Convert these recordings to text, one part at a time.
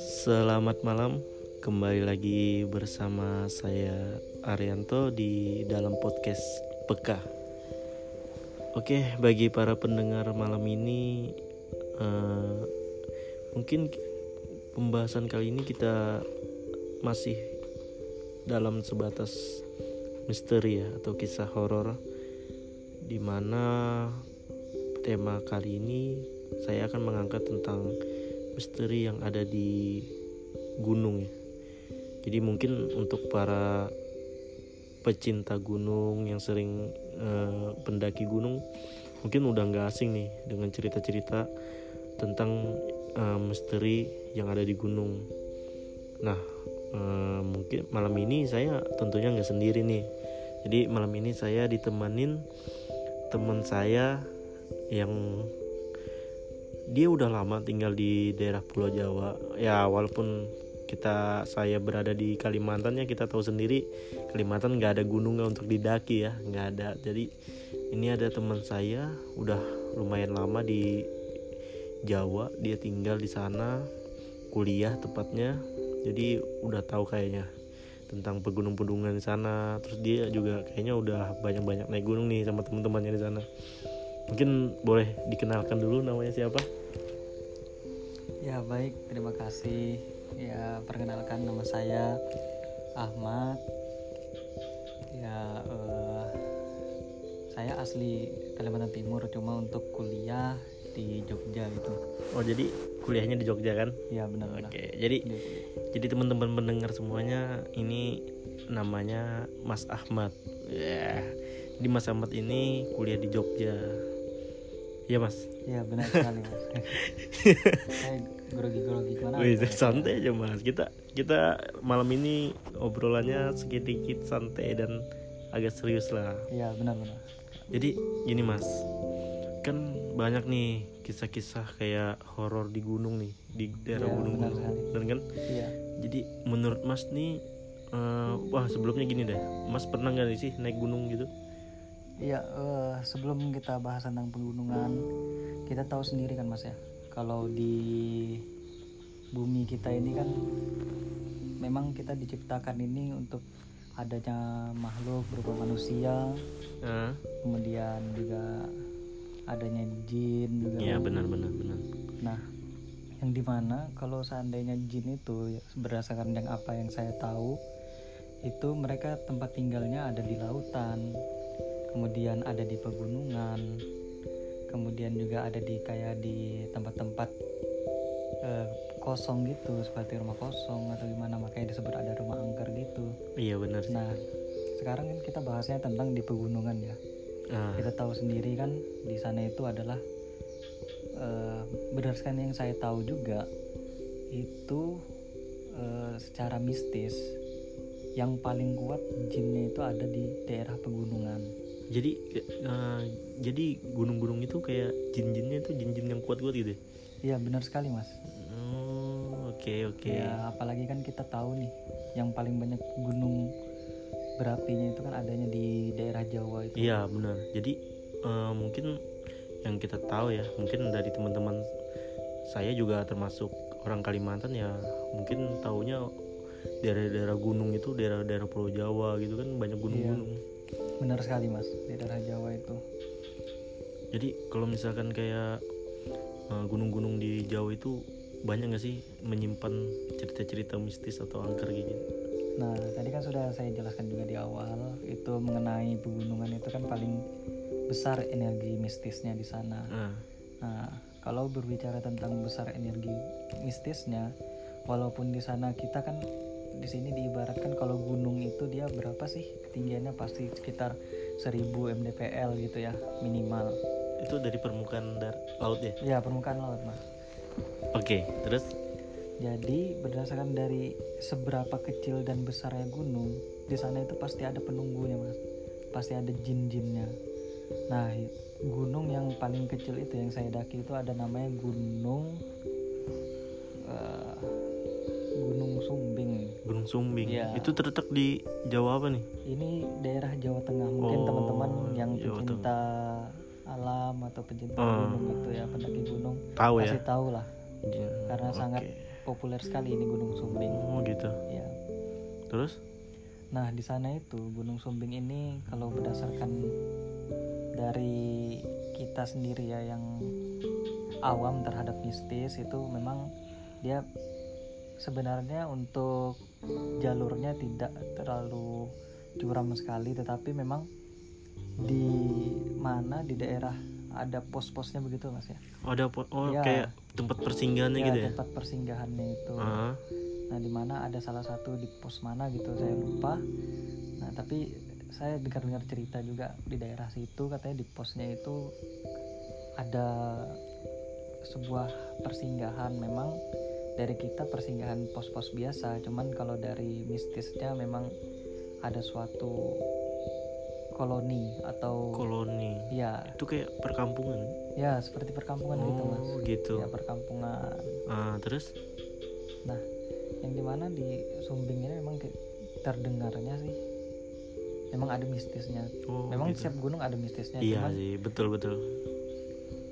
Selamat malam, kembali lagi bersama saya Arianto di dalam podcast Peka. Oke, bagi para pendengar malam ini, uh, mungkin pembahasan kali ini kita masih dalam sebatas misteri ya atau kisah horor, di mana tema kali ini saya akan mengangkat tentang misteri yang ada di gunung ya. Jadi mungkin untuk para pecinta gunung yang sering uh, pendaki gunung mungkin udah nggak asing nih dengan cerita-cerita tentang uh, misteri yang ada di gunung. Nah uh, mungkin malam ini saya tentunya nggak sendiri nih. Jadi malam ini saya ditemanin teman saya yang dia udah lama tinggal di daerah Pulau Jawa. Ya walaupun kita saya berada di Kalimantan ya kita tahu sendiri Kalimantan nggak ada gunung untuk didaki ya nggak ada. Jadi ini ada teman saya udah lumayan lama di Jawa dia tinggal di sana kuliah tepatnya. Jadi udah tahu kayaknya tentang pegunung-pegunungan di sana. Terus dia juga kayaknya udah banyak-banyak naik gunung nih sama teman-temannya di sana mungkin boleh dikenalkan dulu namanya siapa? Ya baik. Terima kasih. Ya perkenalkan nama saya Ahmad. Ya uh, saya asli Kalimantan Timur cuma untuk kuliah di Jogja gitu. Oh jadi kuliahnya di Jogja kan? Ya benar oke jadi jadi teman-teman mendengar semuanya ini namanya Mas Ahmad. Ya jadi Mas Ahmad ini kuliah di Jogja Iya mas. Iya benar sekali mas. Grogi-grogi mana? Wih, santai aja mas. Kita kita malam ini obrolannya sedikit santai dan agak serius lah. Iya benar-benar. Jadi gini mas, kan banyak nih kisah-kisah kayak horor di gunung nih di daerah ya, gunung-gunung, dan kan? Iya. Jadi menurut mas nih, uh, wah sebelumnya gini deh, mas pernah nggak sih naik gunung gitu? Iya, uh, sebelum kita bahas tentang pegunungan, kita tahu sendiri kan Mas ya, kalau di bumi kita ini kan memang kita diciptakan ini untuk adanya makhluk berupa manusia, uh. kemudian juga adanya jin juga. Iya benar-benar benar. Nah, yang di mana kalau seandainya jin itu berdasarkan yang apa yang saya tahu, itu mereka tempat tinggalnya ada di lautan kemudian ada di pegunungan. Kemudian juga ada di kayak di tempat-tempat uh, kosong gitu seperti rumah kosong atau gimana. Makanya disebut ada rumah angker gitu. Iya benar sih. nah sekarang kan kita bahasnya tentang di pegunungan ya. Ah. kita tahu sendiri kan di sana itu adalah uh, berdasarkan yang saya tahu juga itu uh, secara mistis yang paling kuat jinnya itu ada di daerah pegunungan jadi uh, jadi gunung-gunung itu kayak jin-jinnya itu jin-jin yang kuat-kuat gitu ya? iya benar sekali mas. Oh oke okay, oke. Okay. ya apalagi kan kita tahu nih yang paling banyak gunung berapinya itu kan adanya di daerah Jawa itu. Iya benar. Jadi uh, mungkin yang kita tahu ya mungkin dari teman-teman saya juga termasuk orang Kalimantan ya mungkin taunya daerah-daerah gunung itu daerah-daerah Pulau Jawa gitu kan banyak gunung-gunung. iya benar sekali mas. Di daerah Jawa itu. Jadi kalau misalkan kayak uh, gunung-gunung di Jawa itu banyak gak sih menyimpan cerita-cerita mistis atau angker gitu? Nah tadi kan sudah saya jelaskan juga di awal itu mengenai pegunungan itu kan paling besar energi mistisnya di sana. Uh. nah kalau berbicara tentang besar energi mistisnya walaupun di sana kita kan di sini diibaratkan kalau gunung itu dia berapa sih? Ketinggiannya pasti sekitar 1000 mdpl gitu ya minimal. Itu dari permukaan dar laut ya? Ya permukaan laut mas. Oke terus? Jadi berdasarkan dari seberapa kecil dan besarnya gunung di sana itu pasti ada penunggunya mas. Pasti ada jin-jinnya. Nah gunung yang paling kecil itu yang saya daki itu ada namanya gunung uh, Gunung Sumbing. Gunung Sumbing. Ya. Itu terletak di Jawa apa nih? Ini daerah Jawa Tengah. Mungkin oh, teman-teman yang pecinta alam alam atau pencinta hmm. gunung itu ya pendaki gunung tahu pasti ya? tahu lah ya, karena okay. sangat populer sekali ini Gunung Sumbing oh gitu ya terus nah di sana itu Gunung Sumbing ini kalau berdasarkan dari kita sendiri ya yang awam terhadap mistis itu memang dia sebenarnya untuk jalurnya tidak terlalu curam sekali tetapi memang di mana di daerah ada pos-posnya begitu mas ya? Oh, ada po oh ya, kayak tempat persinggahannya ya, gitu ya? tempat persinggahannya itu. Uh -huh. nah di mana ada salah satu di pos mana gitu saya lupa. Nah tapi saya dengar-dengar cerita juga di daerah situ katanya di posnya itu ada sebuah persinggahan. Memang dari kita persinggahan pos-pos biasa. Cuman kalau dari mistisnya memang ada suatu koloni atau koloni. Ya. Itu kayak perkampungan. Ya seperti perkampungan oh, gitu mas. Gitu. Ya perkampungan. Ah terus? Nah yang di mana di Sumbing ini memang terdengarnya sih. Memang ada mistisnya. Oh, memang gitu. setiap gunung ada mistisnya iya cuman, sih betul betul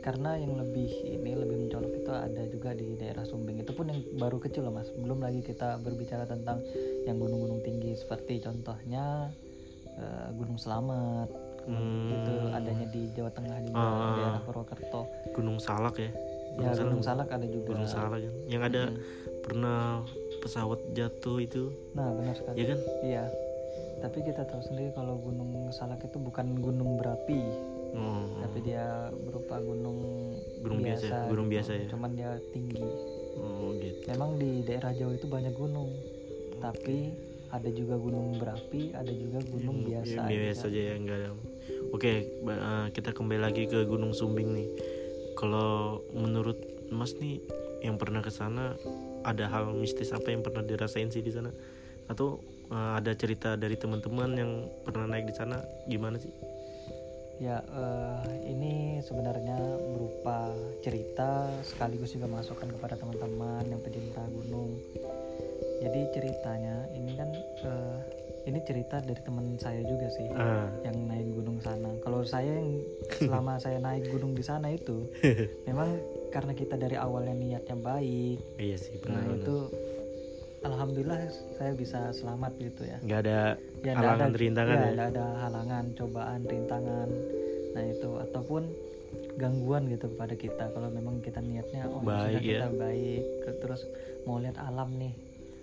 karena yang lebih ini lebih mencolok itu ada juga di daerah Sumbing. Itu pun yang baru kecil loh mas. Belum lagi kita berbicara tentang yang gunung-gunung tinggi. Seperti contohnya uh, Gunung Selamat. Hmm. itu adanya di Jawa Tengah di uh, daerah Purwokerto. Gunung Salak ya? Gunung ya Salak. Gunung Salak. Ada juga. Gunung Salak kan yang ada hmm. pernah pesawat jatuh itu? Nah benar sekali. Ya kan? Iya. Tapi kita tahu sendiri kalau Gunung Salak itu bukan gunung berapi hmm. tapi dia berupa gunung gunung biasa, biasa ya? gunung gitu. biasa ya? Cuman dia tinggi. Oh, gitu. memang di daerah Jawa itu banyak gunung. Tapi ada juga gunung berapi ada juga gunung hmm, biasa ya, biasa aja. ya enggak ada. Oke uh, kita kembali lagi ke gunung Sumbing nih. Kalau menurut Mas nih yang pernah ke sana ada hal mistis apa yang pernah dirasain sih di sana? Atau uh, ada cerita dari teman-teman yang pernah naik di sana? Gimana sih Ya, uh, ini sebenarnya berupa cerita sekaligus juga masukan kepada teman-teman yang pecinta gunung. Jadi ceritanya ini kan uh, ini cerita dari teman saya juga sih uh. yang naik gunung sana. Kalau saya yang selama saya naik gunung di sana itu memang karena kita dari awalnya niatnya baik. Iya sih, benar. Nah, itu alhamdulillah saya bisa selamat gitu ya nggak ada ya, halangan ada, rintangan ya, ya? ada halangan cobaan rintangan. Nah itu. Ataupun gangguan gitu kepada kita. Kalau memang kita niatnya oh baik ya. kita baik terus mau lihat alam nih.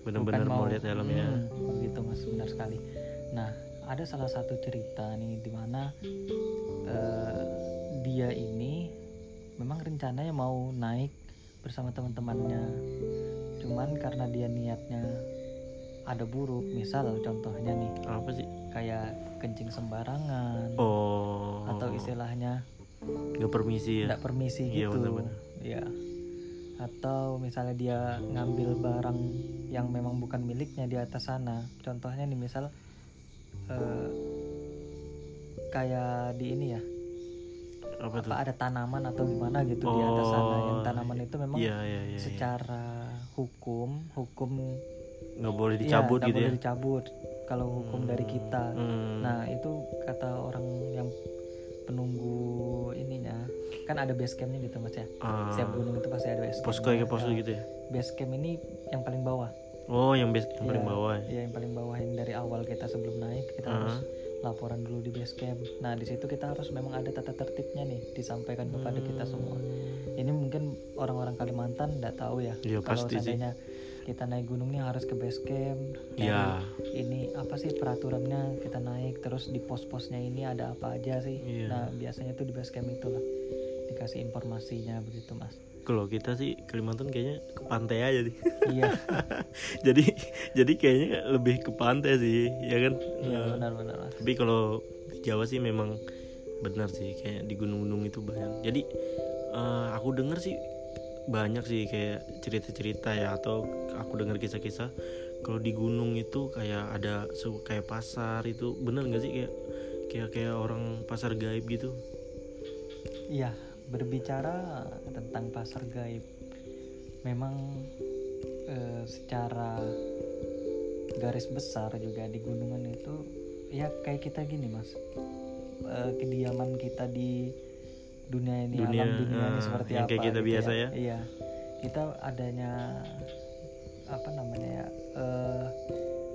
Benar-benar mau, mau lihat alamnya hmm, gitu mas. Benar sekali. Nah ada salah satu cerita nih di mana uh, dia ini memang rencananya mau naik bersama teman-temannya. Cuman karena dia niatnya ada buruk. Misal contohnya nih apa sih? kayak kencing sembarangan oh. atau istilahnya nggak permisi ya? nggak permisi iya, gitu. bener-bener. ya atau misalnya dia ngambil barang yang memang bukan miliknya di atas sana. Contohnya nih misal uh, kayak di ini ya. Apa, apa ada tanaman atau gimana gitu oh, di atas sana. Yang oh, tanaman itu memang iya, iya, iya, secara hukum hukum nggak boleh iya, dicabut ya, gitu boleh ya dicabut kalau hukum hmm. dari kita hmm. nah itu kata orang yang penunggu ininya kan ada base campnya gitu mas ya uh, setiap gunung itu pasti ada base camp posko kayak posko gitu ya base camp ini yang paling bawah oh yang base yang ya, paling bawah ya yang paling bawah yang dari awal kita sebelum naik kita uh. harus laporan dulu di base camp. Nah di situ kita harus memang ada tata tertibnya nih disampaikan kepada hmm. kita semua. Ini mungkin orang-orang Kalimantan tidak tahu ya. ya kalau seandainya sih. Kita naik gunung nih harus ke base camp. Ya. Ini apa sih peraturannya kita naik terus di pos-posnya ini ada apa aja sih? Ya. Nah biasanya tuh di base camp itulah dikasih informasinya begitu mas kalau kita sih Kalimantan kayaknya ke pantai aja sih iya jadi jadi kayaknya lebih ke pantai sih ya kan iya benar-benar tapi kalau di Jawa sih memang benar sih kayak di gunung-gunung itu banyak jadi uh, aku dengar sih banyak sih kayak cerita-cerita ya atau aku dengar kisah-kisah kalau di gunung itu kayak ada kayak pasar itu benar nggak sih? Kayak kayak kayak orang pasar gaib gitu. Iya berbicara tentang pasar gaib memang e, secara garis besar juga di gunungan itu ya kayak kita gini mas. E, kediaman kita di dunia ini dunia, alam dunia ini uh, seperti yang apa kayak kita gitu biasa ya. ya. Iya. Kita adanya apa namanya ya? Uh,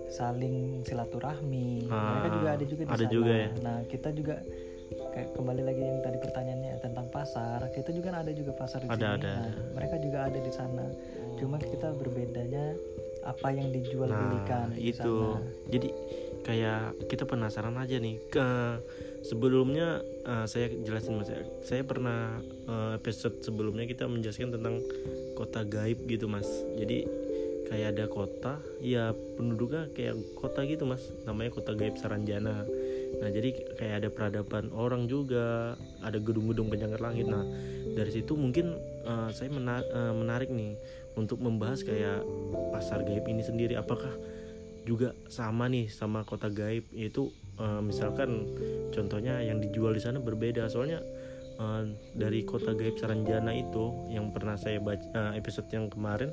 saling silaturahmi. Ah, Mereka juga ada juga di ada sana. Juga ya? Nah, kita juga kayak kembali lagi yang tadi pertanyaannya tentang pasar. Kita juga ada juga pasar di ada, sini. Ada, nah, ada. mereka juga ada di sana. Cuma kita berbedanya apa yang dijual nah, belikan itu. Jadi kayak kita penasaran aja nih. Ke sebelumnya uh, saya jelasin mas ya saya pernah uh, episode sebelumnya kita menjelaskan tentang kota gaib gitu mas. Jadi kayak ada kota ya penduduknya kayak kota gitu mas. Namanya kota gaib Saranjana. Nah jadi kayak ada peradaban orang juga ada gedung-gedung penyangga langit. Nah dari situ mungkin uh, saya menar uh, menarik nih untuk membahas kayak pasar gaib ini sendiri. Apakah juga sama nih sama kota gaib yaitu uh, misalkan contohnya yang dijual di sana berbeda. Soalnya uh, dari kota gaib Saranjana itu yang pernah saya baca uh, episode yang kemarin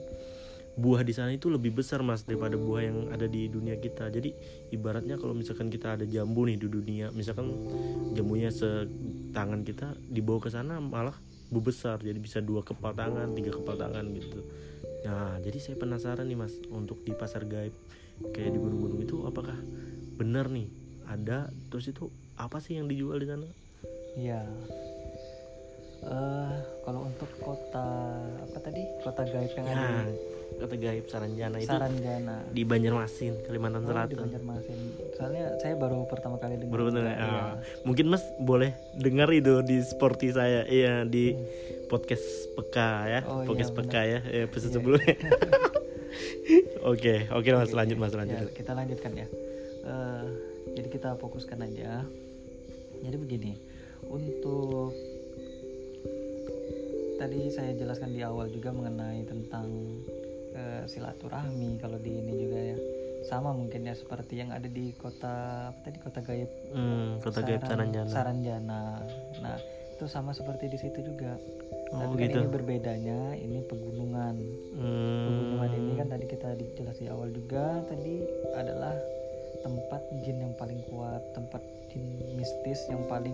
buah di sana itu lebih besar mas daripada buah yang ada di dunia kita. Jadi ibaratnya kalau misalkan kita ada jambu nih di dunia misalkan jambunya setangan kita dibawa ke sana malah besar jadi bisa dua kepal tangan tiga kepal tangan gitu. Nah jadi saya penasaran nih mas untuk di pasar gaib kayak di gunung-gunung itu apakah benar nih? Ada terus itu apa sih yang dijual di sana? Iya. Uh, kalau untuk kota apa tadi? Kota gaib yang ya, ada. kota gaib Saranjana itu Saranjana. di Banjarmasin Kalimantan oh, Selatan. Di Banjarmasin. Soalnya saya baru pertama kali dengar baru bener ya. Ah, mungkin mas boleh dengar itu di sporty saya iya di hmm. podcast peka ya. Oh, iya, podcast iya, peka ya episode iya, sebelumnya oke oke mas lanjut mas lanjut. ya, kita lanjutkan ya. Uh, jadi kita fokuskan aja. Jadi begini untuk tadi saya jelaskan di awal juga mengenai tentang uh, silaturahmi kalau di ini juga ya. Sama mungkin ya seperti yang ada di kota apa tadi kota gaib? Hmm, kota Saran, gaib Saranjana. Saranjana. Nah itu sama seperti di situ juga oh, tapi gitu. kan ini berbedanya ini pegunungan hmm. pegunungan ini kan tadi kita dijelas di awal juga tadi adalah tempat jin yang paling kuat tempat jin mistis yang paling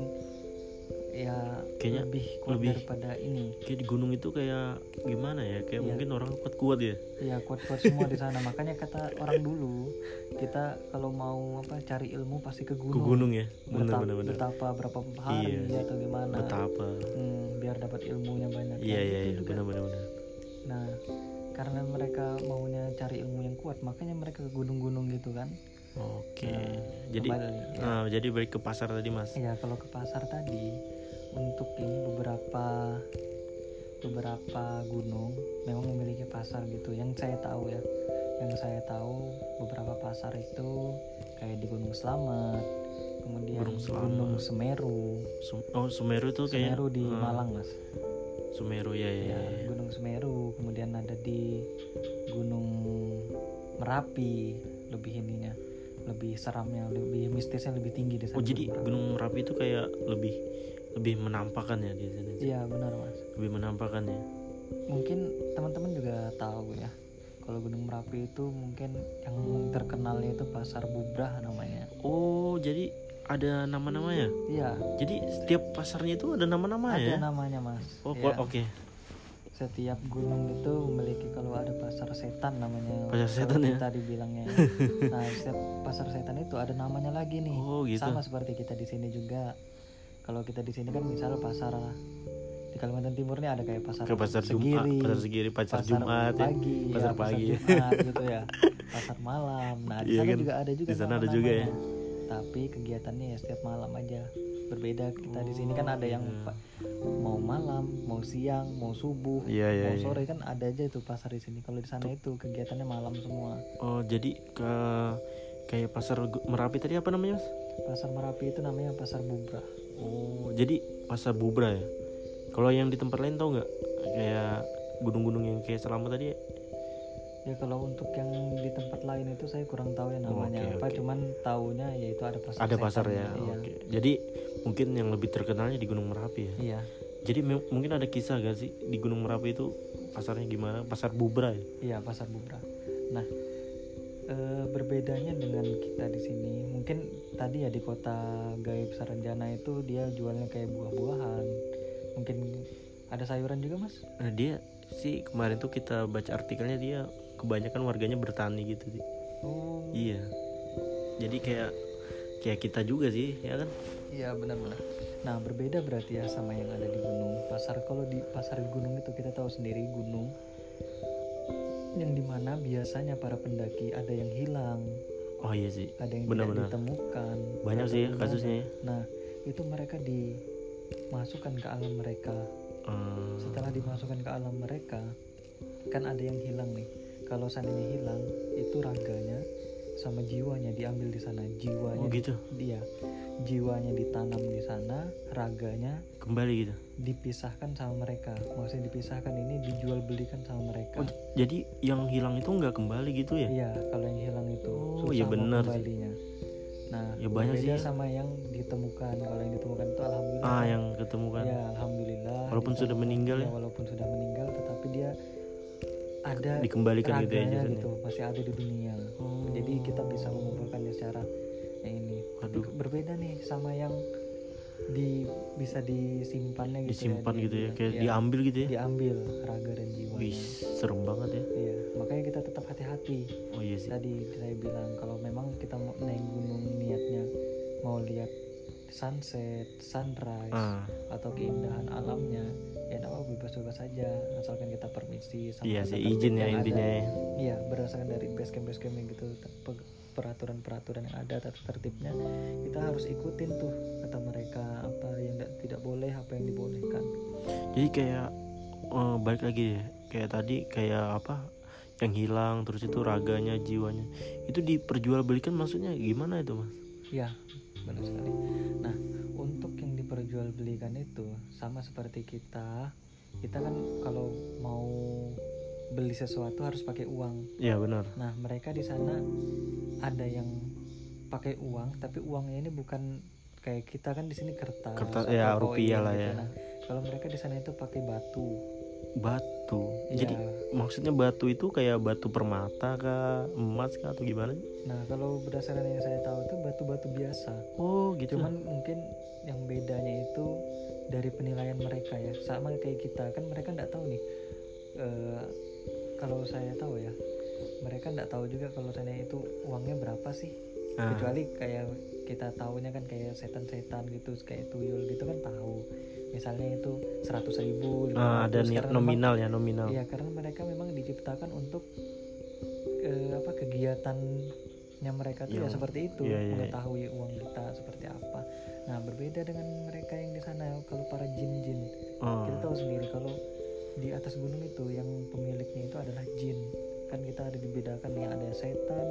ya kayaknya lebih kuat lebih, daripada ini. kayak di gunung itu kayak gimana ya? Kayak ya. mungkin orang kuat kuat ya? Iya kuat kuat semua di sana. Makanya kata orang dulu kita kalau mau apa cari ilmu pasti ke gunung. Ke gunung ya? Benar benar benar. betapa berapa hari iya. atau gimana. Betapa hmm, biar dapat ilmunya banyak iya iya iya. benar benar benar. Nah karena mereka maunya cari ilmu yang kuat makanya mereka ke gunung-gunung gitu kan. Oke, nah, jadi kembali, ya. nah, jadi balik ke pasar tadi mas. Iya, kalau ke pasar tadi untuk ini beberapa beberapa gunung memang memiliki pasar gitu. Yang saya tahu ya, yang saya tahu beberapa pasar itu kayak di Gunung Selamat, kemudian Gunung, Selamat. Gunung Semeru. Sum oh Semeru itu kayak Semeru di uh, Malang mas. Semeru ya ya, ya, ya. Gunung Semeru, kemudian ada di Gunung Merapi lebih ininya lebih seramnya lebih mistisnya lebih tinggi di sana. Oh jadi Gunung Merapi itu kayak lebih lebih menampakkan ya di sini. Iya benar mas. Lebih menampakkan ya. Mungkin teman-teman juga tahu ya kalau Gunung Merapi itu mungkin yang terkenalnya itu Pasar Bubrah namanya. Oh jadi ada nama-namanya? Iya. Jadi setiap pasarnya itu ada nama-nama ya? Ada namanya mas. Oh ya. oke. Okay setiap gunung itu memiliki kalau ada pasar setan namanya pasar setan ya tadi bilangnya nah setiap pasar setan itu ada namanya lagi nih oh, gitu. sama seperti kita di sini juga kalau kita di sini kan misal pasar di Kalimantan Timur ini ada kayak pasar, Ke pasar Segiri, Jumat, pasar Segiri, pasar, pasar Jumat, ya. pagi, ya, pasar pagi, pasar Jumat gitu ya, pasar malam. Nah di iya sana kan? juga ada juga. Di sana ada juga ya. Tapi kegiatannya ya setiap malam aja berbeda kita di sini kan ada yang oh, iya. mau malam mau siang mau subuh yeah, yeah, mau iya. sore yeah. kan ada aja itu pasar di sini kalau di sana itu kegiatannya malam semua oh jadi ke kayak pasar merapi tadi apa namanya mas pasar merapi itu namanya pasar bubra oh jadi pasar bubra ya? Kalau yang di tempat lain tau nggak? Kayak gunung-gunung yang kayak selama tadi ya? Kalau untuk yang di tempat lain itu saya kurang tahu ya namanya okay, apa okay. cuman tahunya yaitu ada pasar ada pasar ya iya. okay. jadi mungkin yang lebih terkenalnya di Gunung Merapi ya? Iya. Jadi mungkin ada kisah gak sih di Gunung Merapi itu pasarnya gimana? Pasar Bubra ya? Iya pasar Bubra. Nah e, berbedanya dengan kita di sini. Mungkin tadi ya di kota Gaib Saranjana itu dia jualnya kayak buah-buahan. Mungkin ada sayuran juga mas? Nah, dia sih kemarin tuh kita baca artikelnya dia kebanyakan warganya bertani gitu sih oh. Iya. Jadi kayak kayak kita juga sih ya kan? Iya benar-benar. Nah berbeda berarti ya sama yang ada di gunung. Pasar kalau di pasar gunung itu kita tahu sendiri gunung yang di mana biasanya para pendaki ada yang hilang. Oh iya sih. Ada yang benar, tidak ditemukan. Banyak sih ya kasusnya ya. nah itu mereka dimasukkan ke alam mereka. Hmm. setelah dimasukkan ke alam mereka kan ada yang hilang nih. Kalau seandainya hilang itu raganya sama jiwanya diambil di sana. Jiwanya oh gitu? Dia jiwanya ditanam di sana raganya kembali gitu dipisahkan sama mereka. Maksudnya dipisahkan ini dijual belikan sama mereka. Oh, jadi yang hilang itu nggak kembali gitu ya? Iya kalau yang hilang itu oh iya benar kembalinya. Nah ya banyak sih. ya. sama yang ditemukan. Kalau yang ditemukan itu alhamdulillah. Ah yang ketemukan. Ya alhamdulillah. Walaupun sudah meninggal. Ya, ya walaupun sudah meninggal tetapi dia ada dikembalikan gitu ya gitu. Masih ada di dunia. Oh. jadi kita bisa mengumpulkannya secara yang ini. Aduh. berbeda nih sama yang di bisa disimpannya gitu ya, disimpan ya, gitu ya kayak ya, diambil gitu ya? Diambil raga dan jiwa Wih, serem banget ya. Iya makanya kita tetap hati-hati. Oh iya sih. Tadi saya bilang kalau memang kita mau naik gunung niatnya mau lihat sunset sunrise ah. atau keindahan alamnya ya apa bebas-bebas saja. Asalkan kita permisi sama iya sih izin ya intinya ya. iya berdasarkan dari base camp base camp yang gitu peraturan-peraturan yang ada tata tertibnya kita harus ikutin tuh kata mereka apa yang tidak boleh apa yang dibolehkan. Jadi kayak uh, balik lagi deh kayak tadi kayak apa yang hilang terus itu raganya jiwanya itu diperjualbelikan maksudnya gimana itu mas? Ya benar sekali. Nah untuk yang diperjualbelikan itu sama seperti kita kita kan kalau mau beli sesuatu harus pakai uang. Iya benar. Nah mereka di sana ada yang pakai uang, tapi uangnya ini bukan kayak kita kan di sini kertas. Kertas ya rupiah lah gitu. ya. Nah, kalau mereka di sana itu pakai batu. Batu. Ya. Jadi maksudnya batu itu kayak batu permata kah, emas kah atau gimana? Nah kalau berdasarkan yang saya tahu itu batu-batu biasa. Oh gitu. Cuman mungkin yang bedanya itu dari penilaian mereka ya sama kayak kita kan mereka nggak tahu nih uh, kalau saya tahu ya mereka nggak tahu juga kalau saya itu uangnya berapa sih ah. kecuali kayak kita tahunya kan kayak setan-setan gitu kayak tuyul gitu kan tahu misalnya itu seratus ribu ah, ada niat nominal memang, ya nominal iya karena mereka memang diciptakan untuk uh, apa kegiatannya mereka tuh ya, ya seperti itu iya, iya. mengetahui uang kita seperti apa Nah berbeda dengan mereka yang di sana kalau para jin-jin oh. kita tahu sendiri kalau di atas gunung itu yang pemiliknya itu adalah jin kan kita ada dibedakan yang ada setan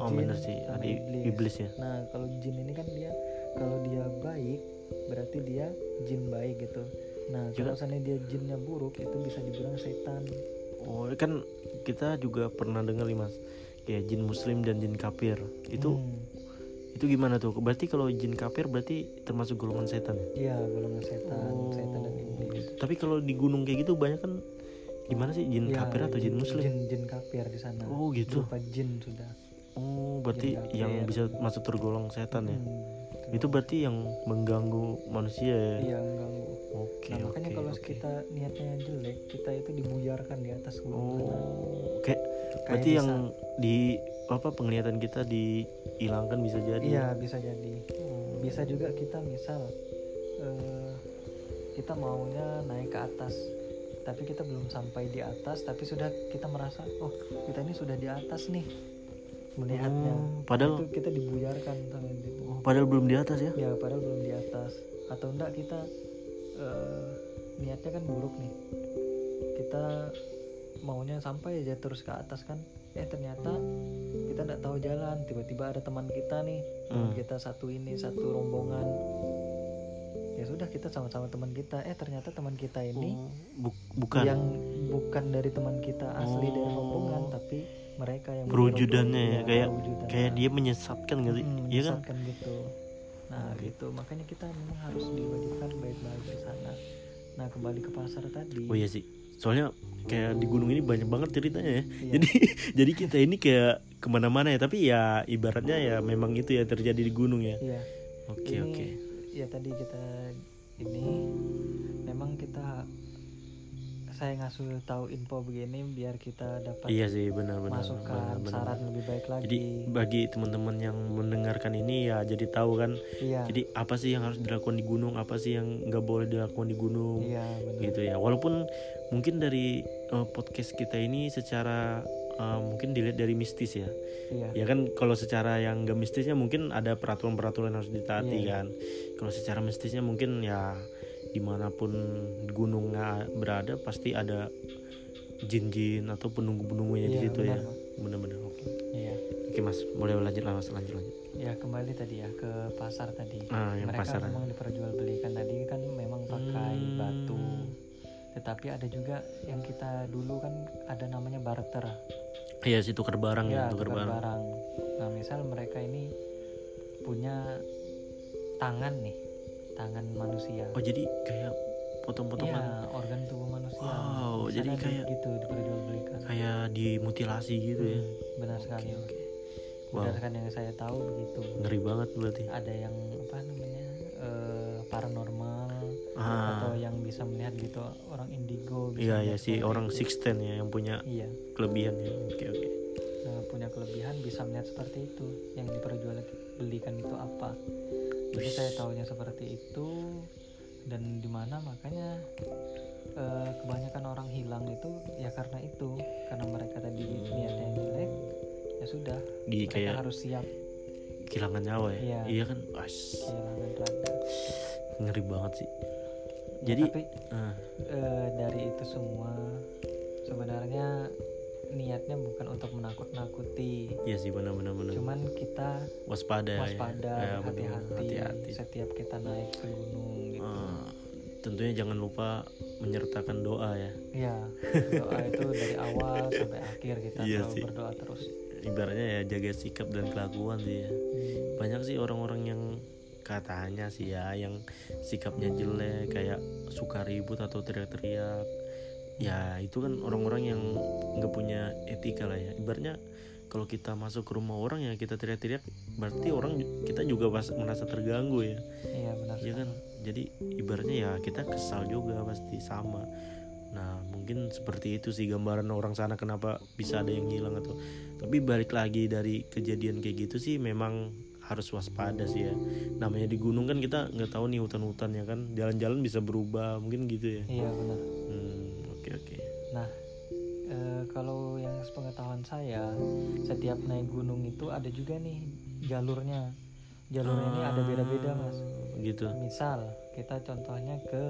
oh, jin bener sih. sama ada iblis. iblis ya nah kalau jin ini kan dia kalau dia baik berarti dia jin baik gitu nah juga. kalau sana dia jinnya buruk itu bisa dibilang setan oh kan kita juga pernah dengar nih mas kayak jin muslim dan jin kafir itu hmm itu gimana tuh? Berarti kalau jin kafir berarti termasuk golongan setan? Ya? iya golongan setan oh, setan dan iblis tapi kalau di gunung kayak gitu banyak kan gimana sih jin ya, kafir atau jin, jin muslim? jin jin kafir di sana. Oh gitu. Berupa jin sudah. Oh berarti yang bisa masuk tergolong setan ya? Hmm, itu berarti yang mengganggu manusia ya? Iya mengganggu. Oke okay, nah, makanya okay, kalau okay. kita niatnya jelek kita itu dibuyarkan di atas gunung oh oke. Okay. berarti yang di apa penglihatan kita dihilangkan bisa jadi? Iya bisa jadi. Hmm. bisa juga kita misal uh, kita maunya naik ke atas tapi kita belum sampai di atas tapi sudah kita merasa oh kita ini sudah di atas nih melihatnya. Hmm, padahal itu kita dibuyarkan itu. Oh, padahal belum di atas ya? Ya padahal belum di atas. Atau enggak kita uh, niatnya kan buruk nih. Kita maunya sampai aja terus ke atas kan eh ternyata kita tidak tahu jalan. Tiba-tiba ada teman kita nih. Teman hmm. kita satu ini satu rombongan. Ya sudah kita sama-sama teman kita. Eh ternyata teman kita ini oh, bu bukan? yang bukan dari teman kita asli oh. dari rombongan tapi mereka yang perwujudannya ya, kayak kayak dia menyesatkan gitu hmm, iya kan? gitu. Nah gitu. Makanya kita memang harus diwajibkan baik-baik di sana. Nah kembali ke pasar tadi. Oh iya sih soalnya kayak di gunung ini banyak banget ceritanya ya iya. jadi jadi kita ini kayak ke mana-mana ya tapi ya ibaratnya ya memang itu ya terjadi di gunung ya iya. oke oke ya tadi kita ini memang kita saya ngasih tahu info begini biar kita dapat iya sih benar benar masukan benar, saran lebih baik lagi jadi bagi teman-teman yang mendengarkan ini ya jadi tahu kan iya. jadi apa sih yang harus dilakukan di gunung apa sih yang nggak boleh dilakukan di gunung iya, benar. gitu ya walaupun mungkin dari uh, podcast kita ini secara uh, mungkin dilihat dari mistis ya iya. ya kan kalau secara yang gak mistisnya mungkin ada peraturan-peraturan harus ditaati iya. kan kalau secara mistisnya mungkin ya di mana pun gunungnya berada pasti ada jin-jin atau penunggu-penunggunya iya, di situ benar, ya benar-benar oke okay. iya. oke mas boleh lanjut lah mas lanjut lanjut ya kembali tadi ya ke pasar tadi ah, yang mereka pasar. memang diperjualbelikan tadi kan memang pakai hmm. batu tetapi ada juga yang kita dulu kan ada namanya barter iya sih tukar barang ya, ya tukar, barang. barang nah misal mereka ini punya tangan nih tangan manusia oh jadi kayak potong-potongan ya, organ tubuh manusia wow jadi kayak gitu diperjualbelikan kayak dimutilasi gitu ya? hmm, ya benar okay, sekali okay. Wow. berdasarkan yang saya tahu begitu ngeri banget berarti ada yang apa namanya uh, paranormal ah. atau yang bisa melihat gitu orang indigo iya iya sih orang sixten ya yang punya iya. kelebihan ya oke okay, oke okay. nah punya kelebihan bisa melihat seperti itu yang diperjualbelikan itu apa jadi saya tahunya seperti itu. Dan di mana makanya uh, kebanyakan orang hilang itu ya karena itu. Karena mereka tadi hmm. niatnya jelek ya sudah. Di mereka kayak harus siap. kehilangan nyawa ya? Iya, iya kan? As. kehilangan raga ngeri banget sih. Ya, jadi tapi uh. Uh, dari itu semua sebenarnya niatnya bukan untuk menakut-nakuti. Iya sih benar-benar benar. Cuman kita waspada, waspada, ya. hati-hati, ya, setiap kita naik ke gunung gitu. Uh, tentunya jangan lupa menyertakan doa ya. Iya, doa itu dari awal sampai akhir kita iya selalu sih. berdoa terus. Ibaratnya ya jaga sikap dan kelakuan sih ya. Hmm. Banyak sih orang-orang yang katanya sih ya yang sikapnya jelek kayak suka ribut atau teriak-teriak ya itu kan orang-orang yang nggak punya etika lah ya. Ibaratnya kalau kita masuk ke rumah orang ya kita teriak-teriak berarti orang kita juga merasa terganggu ya. Iya benar. Ya kan? Jadi ibaratnya ya kita kesal juga pasti sama. Nah mungkin seperti itu sih gambaran orang sana kenapa bisa ada yang hilang atau tapi balik lagi dari kejadian kayak gitu sih memang harus waspada sih ya. Namanya di gunung kan kita nggak tahu nih hutan-hutannya kan? Jalan-jalan bisa berubah mungkin gitu ya. Iya benar nah e, kalau yang sepengetahuan saya setiap naik gunung itu ada juga nih jalurnya jalurnya ini ada beda-beda mas gitu misal kita contohnya ke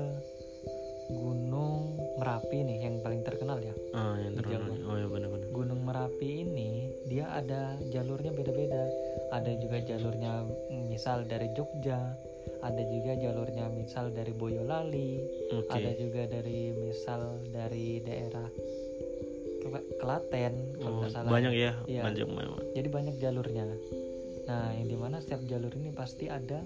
Gunung Merapi nih yang paling terkenal ya. Ah, yang terkenal. Oh ya benar-benar. Gunung Merapi ini dia ada jalurnya beda-beda. Ada juga jalurnya misal dari Jogja, ada juga jalurnya misal dari Boyolali okay. ada juga dari misal dari daerah Klaten oh, salah. banyak ya, ya banyak jadi banyak jalurnya. Nah yang di mana setiap jalur ini pasti ada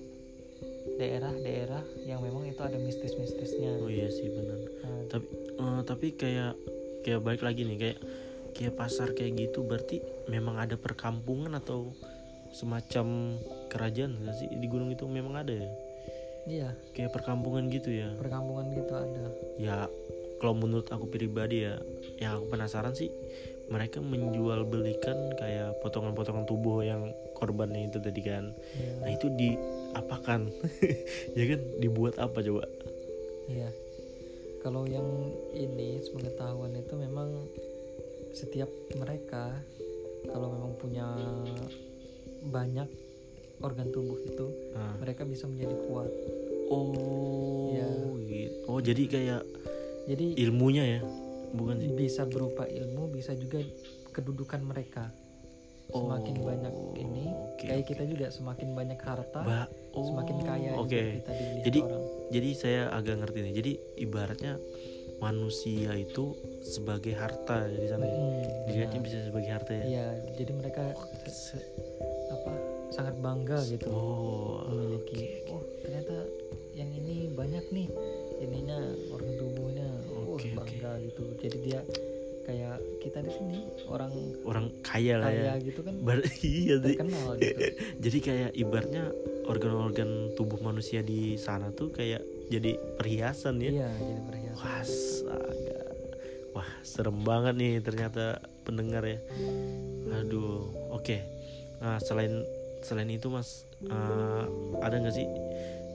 daerah-daerah yang memang itu ada mistis-mistisnya. Oh iya sih benar. Nah, tapi uh, tapi kayak kayak balik lagi nih kayak kayak pasar kayak gitu berarti memang ada perkampungan atau semacam kerajaan gak sih? Di gunung itu memang ada ya Iya. Kayak perkampungan gitu ya. Perkampungan gitu ada. Ya, kalau menurut aku pribadi ya, yang aku penasaran sih mereka menjual belikan kayak potongan-potongan tubuh yang korbannya itu tadi kan. Iya. Nah, itu diapakan? ya kan dibuat apa coba? Iya. Kalau yang ini sepengetahuan itu memang setiap mereka kalau memang punya banyak organ tubuh itu ah. mereka bisa menjadi kuat oh ya. gitu oh jadi kayak jadi ilmunya ya bukan sih bisa berupa ilmu bisa juga kedudukan mereka semakin oh, banyak ini okay, kayak okay. kita juga semakin banyak harta ba oh, semakin kaya okay. kita jadi orang. jadi saya agak ngerti nih jadi ibaratnya manusia itu sebagai harta di sana ya hmm, dilihatnya bisa sebagai harta ya iya jadi mereka oh, apa sangat bangga gitu oh, memiliki okay. oh ternyata yang ini banyak nih ininya organ tubuhnya. Oh okay, bangga okay. gitu. Jadi dia kayak kita di sini orang orang kaya lah kaya ya. gitu kan. Bar iya terkenal gitu. Jadi kayak ibaratnya organ-organ tubuh manusia di sana tuh kayak jadi perhiasan ya. Iya jadi perhiasan. Wah saga. Wah serem banget nih ternyata pendengar ya. Aduh oke. Okay. nah selain selain itu mas uh, ada nggak sih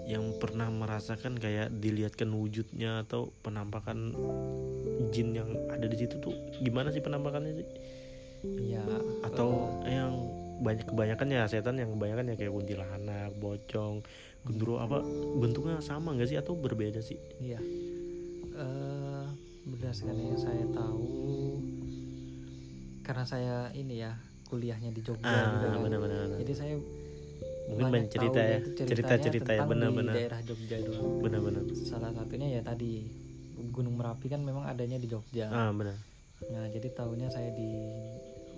yang pernah merasakan kayak dilihatkan wujudnya atau penampakan jin yang ada di situ tuh gimana sih penampakannya sih? Iya. Atau uh, yang banyak kebanyakan ya setan yang kebanyakan ya kayak kuntilanak, bocong, gendro apa bentuknya sama nggak sih atau berbeda sih? Iya. Uh, berdasarkan yang saya tahu karena saya ini ya kuliahnya di Jogja ah, kan. Jadi saya mungkin banyak cerita ya cerita-cerita ya benar-benar. daerah Jogja doang. Benar-benar. Salah satunya ya tadi Gunung Merapi kan memang adanya di Jogja. Ah benar. Nah jadi tahunya saya di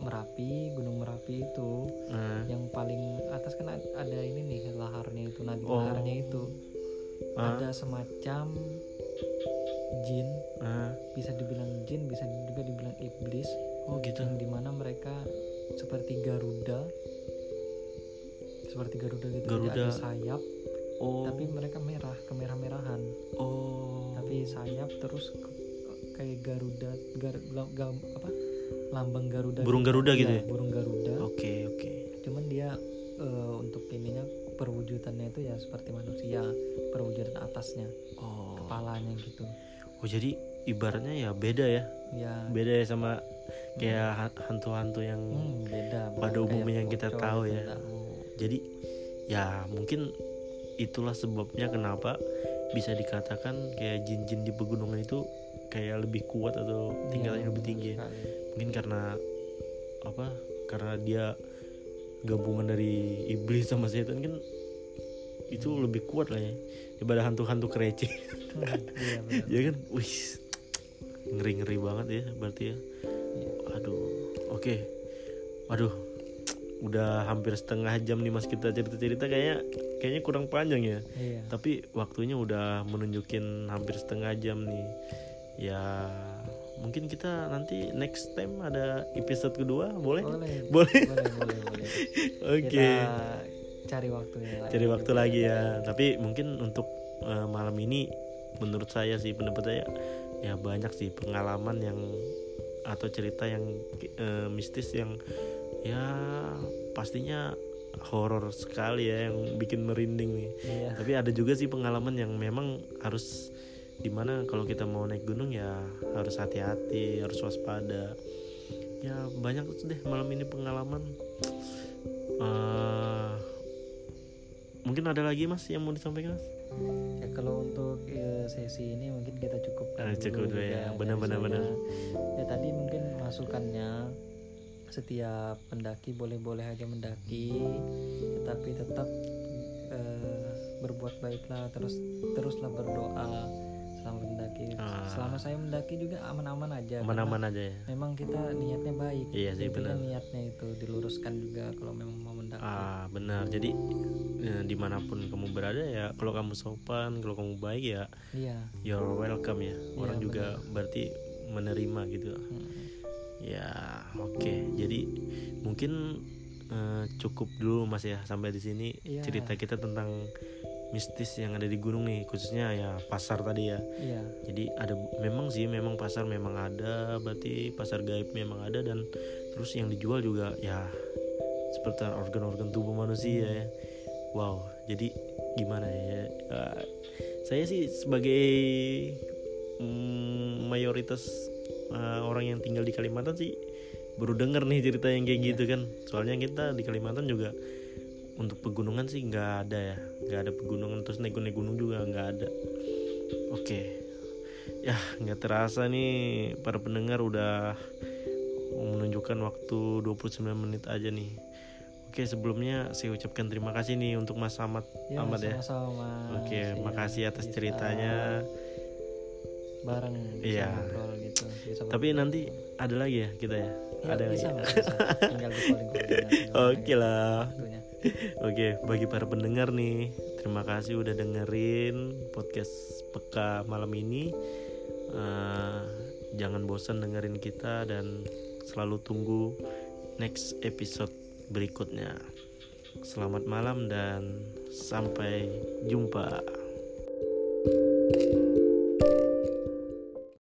Merapi Gunung Merapi itu ah. yang paling atas kan ada ini nih laharnya itu nadi oh. laharnya itu. Ah. ada semacam jin. Ah. bisa dibilang jin bisa juga dibilang iblis. Oh gitu. Yang di mana mereka seperti Garuda seperti Garuda gitu Garuda. ada sayap oh. tapi mereka merah kemerah-merahan oh tapi sayap terus kayak Garuda gar, ga, apa lambang Garuda burung gitu. Garuda gitu ya, ya? burung Garuda oke okay, oke okay. cuman dia uh, untuk ininya perwujudannya itu ya seperti manusia perwujudan atasnya oh. kepalanya gitu oh jadi ibaratnya ya beda ya ya beda ya sama kayak hantu-hantu yang hmm, beda pada umumnya yang kita tahu ya tahu jadi ya mungkin itulah sebabnya kenapa bisa dikatakan kayak jin-jin di pegunungan itu kayak lebih kuat atau tingkatannya ya, lebih tinggi ya. mungkin karena apa karena dia gabungan dari iblis sama setan kan itu lebih kuat lah ya daripada hantu-hantu kerece hmm, iya, ya kan wih ngeri ngeri banget ya berarti ya iya. aduh oke okay. waduh udah hampir setengah jam nih mas kita cerita-cerita kayaknya kayaknya kurang panjang ya. Iya. tapi waktunya udah menunjukin hampir setengah jam nih. Ya mungkin kita nanti next time ada episode kedua boleh? Boleh. Boleh. Boleh boleh, boleh. oke. Okay. cari waktu lagi cari waktu lagi ya. Tapi mungkin untuk uh, malam ini menurut saya sih pendapat saya ya banyak sih pengalaman yang atau cerita yang uh, mistis yang ya pastinya horor sekali ya yang bikin merinding nih. Iya. Tapi ada juga sih pengalaman yang memang harus di mana kalau kita mau naik gunung ya harus hati-hati, harus waspada. Ya banyak deh malam ini pengalaman. Uh, mungkin ada lagi mas yang mau disampaikan mas? Ya kalau untuk ya, sesi ini mungkin kita cukup. Uh, cukup dulu ya, benar-benar benar. Ya tadi mungkin masukannya setiap pendaki boleh-boleh aja mendaki. Tetapi tetap uh, berbuat baiklah terus teruslah berdoa selama mendaki. Ah. selama saya mendaki juga aman-aman aja aman-aman aja ya? memang kita niatnya baik. Iya sih benar. niatnya itu diluruskan juga kalau memang mau mendaki. Ah benar. Jadi ya, di mana pun kamu berada ya kalau kamu sopan kalau kamu baik ya iya. you're welcome ya. Orang iya, juga berarti menerima gitu. Hmm ya oke okay. jadi mungkin uh, cukup dulu mas ya sampai di sini ya. cerita kita tentang mistis yang ada di gunung nih khususnya ya pasar tadi ya ya. jadi ada memang sih memang pasar memang ada berarti pasar gaib memang ada dan terus yang dijual juga ya seperti organ-organ tubuh manusia ya wow jadi gimana ya uh, saya sih sebagai mm, mayoritas uh, orang yang tinggal di Kalimantan sih baru denger nih cerita yang kayak gitu kan. Soalnya kita di Kalimantan juga untuk pegunungan sih nggak ada ya. Nggak ada pegunungan terus naik naik gunung juga nggak ada. Oke. Ya nggak terasa nih para pendengar udah menunjukkan waktu 29 menit aja nih. Oke sebelumnya saya ucapkan terima kasih nih untuk Mas Ahmad. Ya, Ahmad ya. Oke, ya, makasih atas bisa. ceritanya. bareng iya gitu bisa tapi nanti ada lagi ya kita ya, ya ada bisa, lagi bisa. tinggal oke lah. Oke bagi para pendengar nih terima kasih udah dengerin podcast peka malam ini. Uh, jangan bosan dengerin kita dan selalu tunggu next episode berikutnya. Selamat malam dan sampai jumpa. Thank you.